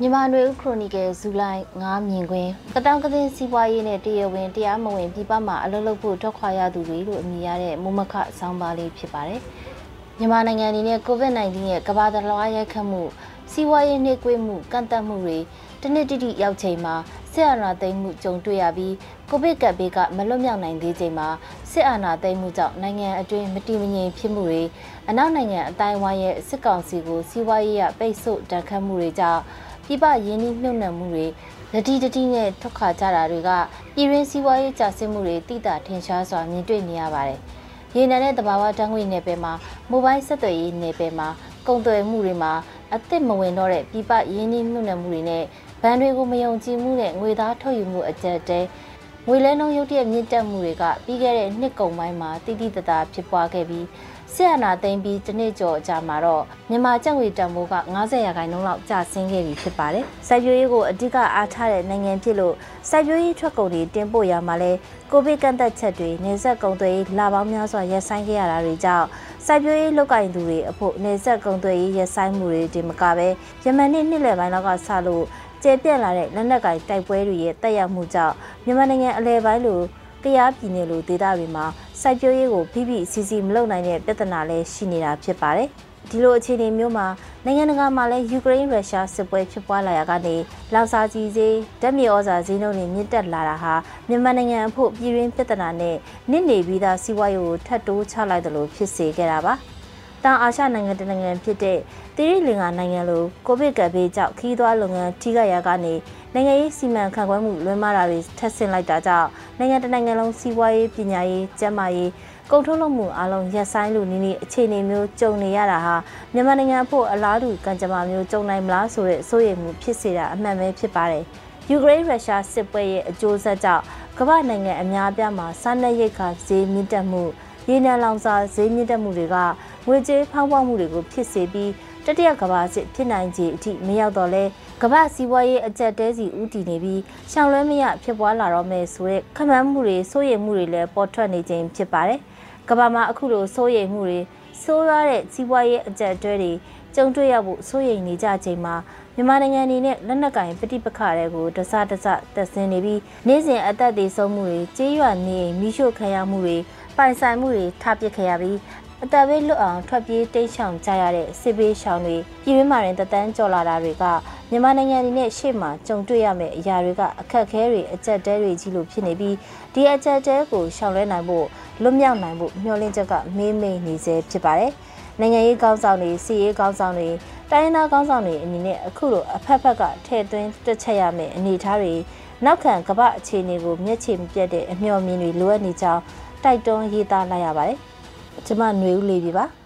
မြန်မာနွေဦးခရိုနီကယ်ဇူလိုင်9မြင်ကွင်းကတောင်ကသင်းစီးပွားရေးနဲ့တရဝင်းတရားမဝင်ပြည်ပမှာအလုပ်လုပ်ဖို့ထွက်ခွာရသူတွေလို့အမည်ရတဲ့မုံမခဆောင်းပါးလေးဖြစ်ပါတယ်။မြန်မာနိုင်ငံအနေနဲ့ COVID-19 ရဲ့ကမ္ဘာတလွှားရိုက်ခတ်မှုစီးပွားရေးနှိကွေးမှုကန့်သတ်မှုတွေတနစ်တိတိရောက်ချိန်မှာစစ်အာဏာသိမ်းမှုကြုံတွေ့ရပြီးကိုဗစ်ကပ်ဘေးကမလွတ်မြောက်နိုင်သေးချိန်မှာစစ်အာဏာသိမ်းမှုကြောင့်နိုင်ငံအတွင်းမတည်မငြိမ်ဖြစ်မှုတွေအနောက်နိုင်ငံအတိုင်းဝိုင်းရဲ့စစ်ကောင်စီကိုစီးပွားရေးရပိတ်ဆို့တန်ခတ်မှုတွေကြောင့် ပြပရင်းနှီးမြှုပ်နှံမှုတွေလက်တီတတိနဲ့ထွက်ခွာကြတာတွေကပြည်ရင်းစီးပွားရေးကျဆင်းမှုတွေတိတာထင်ရှားစွာမြင်တွေ့နေရပါတယ်။ရေနံနဲ့တဘာဝတန်းငွေနယ်ပယ်မှာမိုဘိုင်းဆက်သွယ်ရေးနယ်ပယ်မှာကုန်သွယ်မှုတွေမှာအသစ်မဝင်တော့တဲ့ပြပရင်းနှီးမြှုပ်နှံမှုတွေနဲ့ဘဏ်တွေကိုမယုံကြည်မှုနဲ့ငွေသားထုတ်ယူမှုအကြက်တဲ ငွေလဲနှုန်းရုတ်တရက်မြင့်တက်မှုတွေကပြီးခဲ့တဲ့နှစ်ကုန်ပိုင်းမှာတိတိတသားဖြစ်ပွားခဲ့ပြီးဆက်အနာသိမ်းပြီးတစ်နှစ်ကျော်ကြာမှာတော့မြန်မာကျပ်ငွေတန်ဖိုးက90ရာခိုင်နှုန်းလောက်ကျဆင်းခဲ့ပြီဖြစ်ပါတယ်။စိုက်ပျိုးရေးကိုအဓိကအားထားတဲ့နိုင်ငံဖြစ်လို့စိုက်ပျိုးရေးထွက်ကုန်တွေတင်ပို့ရမှာလဲကိုဗစ်ကန့်သက်ချက်တွေနေဆက်ကုန်သွယ်ရေးလာပေါင်းများစွာရပ်ဆိုင်းခဲ့ရတာတွေကြောင့်စိုက်ပျိုးရေးလုပ်ကင်သူတွေအဖို့နေဆက်ကုန်သွယ်ရေးရပ်ဆိုင်းမှုတွေဒီမကပဲယမန်နေ့နှစ်လယ်ပိုင်းလောက်ကစလို့ကျေပြန့်လာတဲ့လက်နက်ကင်တိုက်ပွဲတွေရဲ့တက်ရောက်မှုကြောင့်မြန်မာနိုင်ငံအလဲပိုင်းလိုတရားပြည်နယ်လိုဒေသတွေမှာစိုက်ပျိုးရေးကိုဖိဖိစီစီမလုပ်နိုင်တဲ့ပြဿနာလည်းရှိနေတာဖြစ်ပါတယ်။ ဒီလိုအခြေအနေမျိုးမှာနိုင်ငံတကာမှာလည်းယူကရိန်းရုရှားစစ်ပွဲဖြစ်ပွားလာရကနေလောက်စာကြီးစေးဓာတ်မြေဩဇာဈေးနှုန်းတွေမြင့်တက်လာတာဟာမြန်မာနိုင်ငံအဖို့ပြည်ရင်းပြဿနာနဲ့နစ်နေပြီးသားစီးပွားရေးကိုထပ်တိုးချလိုက်တယ်လို့ဖြစ်စေခဲ့တာပါ။တောင်အာရှနိုင်ငံတနိုင်ငံဖြစ်တဲ့တိရိလင်္ကာနိုင်ငံလိုကိုဗစ်ကပ်ဘေးကြောင့်ခီးသွွားလုပ်ငန်းထိခိုက်ရာကနေနိုင်ငံရေးစီမံခန့်ခွဲမှုလွှဲမားတာတွေထပ်ဆင့်လိုက်တာကြောင့်နိုင်ငံတနိုင်ငံလုံးစီးပွားရေးပညာရေးကျန်းမာရေး ကုန်ထုတ်လုပ်မှုအလုံးရပ်ဆိုင်းလို့နီးနီးအခြေအနေမျိုးကြုံနေရတာဟာမြန်မာနိုင်ငံဖို့အလားတူကံကြမ္မာမျိုးကြုံနိုင်မလားဆိုတဲ့စိုးရိမ်မှုဖြစ်စေတာအမှန်ပဲဖြစ်ပါတယ်။ယူကရိန်းရုရှားစစ်ပွဲရဲ့အကျိုးဆက်ကြောင့်ကမ္ဘာနိုင်ငံအများအပြားမှာစားနပ်ရိက္ခာဈေးမြင့်တက်မှုရေနံလောင်စာဈေးမြင့်တက်မှုတွေကငွေကြေးဖောင်းပွားမှုတွေကိုဖြစ်စေပြီးတတိယကမ္ဘာစစ်ဖြစ်နိုင်ခြေအထိမရောက်တော့လဲကမ္ဘာစီးပွားရေးအကျက်တဲစီဥတည်နေပြီးရှောင်လွှဲမရဖြစ်ပွားလာတော့မယ်ဆိုတဲ့ခမန်းမှုတွေစိုးရိမ်မှုတွေလည်းပေါ်ထွက်နေခြင်းဖြစ်ပါတယ်။ ကမ္ဘာမှာအခုလိုစိုးရိမ်မှုတွေဆိုးရတဲ့စီးပွားရေးအကျက်တဲတွေကြုံတွေ့ရဖို့စိုးရိမ်နေကြချိန်မှာမြန်မာနိုင်ငံအနေနဲ့လက်နက်ကင်ပဋိပက္ခတွေကိုတစတစတက်ဆင်းနေပြီးနေ့စဉ်အသက်တွေဆုံးမှုတွေကြေးရွာနေမိရှို့ခံရမှုတွေပိုင်ဆိုင်မှုတွေထားပစ်ခဲ့ရပြီး အသက်ဘေးလွတ်အောင်ထွက်ပြေးတိတ်ချောင်ကြရတဲ့စစ်ဘေးရှောင်တွေပြည်တွင်းမှာရင်တသန်းကြော်လာတာတွေကမြန်မာနိုင်ငံအနေနဲ့ရှေ့မှာကြုံတွေ့ရမယ့်အရာတွေကအခက်အခဲတွေအကျက်တဲတွေကြီးလို့ဖြစ်နေပြီးဒီအကျက်တဲကိုရှောင်လွှဲနိုင်ဖို့လွတ်မြောက်နိုင်ဖို့မျှော်လင့်ချက်ကမေးမိန်နေစေဖြစ်ပါတယ်။နိုင်ငံရေးကောင်းဆောင်တွေစီရေးကောင်းဆောင်တွေတိုင်းသားကောင်းဆောင်တွေအနေနဲ့အခုလိုအဖက်ဖက်ကထည့်သွင်းတက်ချက်ရမယ့်အနေအထားတွေနောက်ခံကပ္ပအခြေအနေကိုမျက်ခြေမပြတ်တဲ့အမျှော်မြင်တွေလိုအပ်နေကြောင်းတိုက်တွန်းရေးသားလိုက်ရပါတယ်။ ကျမຫນွေဦးလေးပြပါ။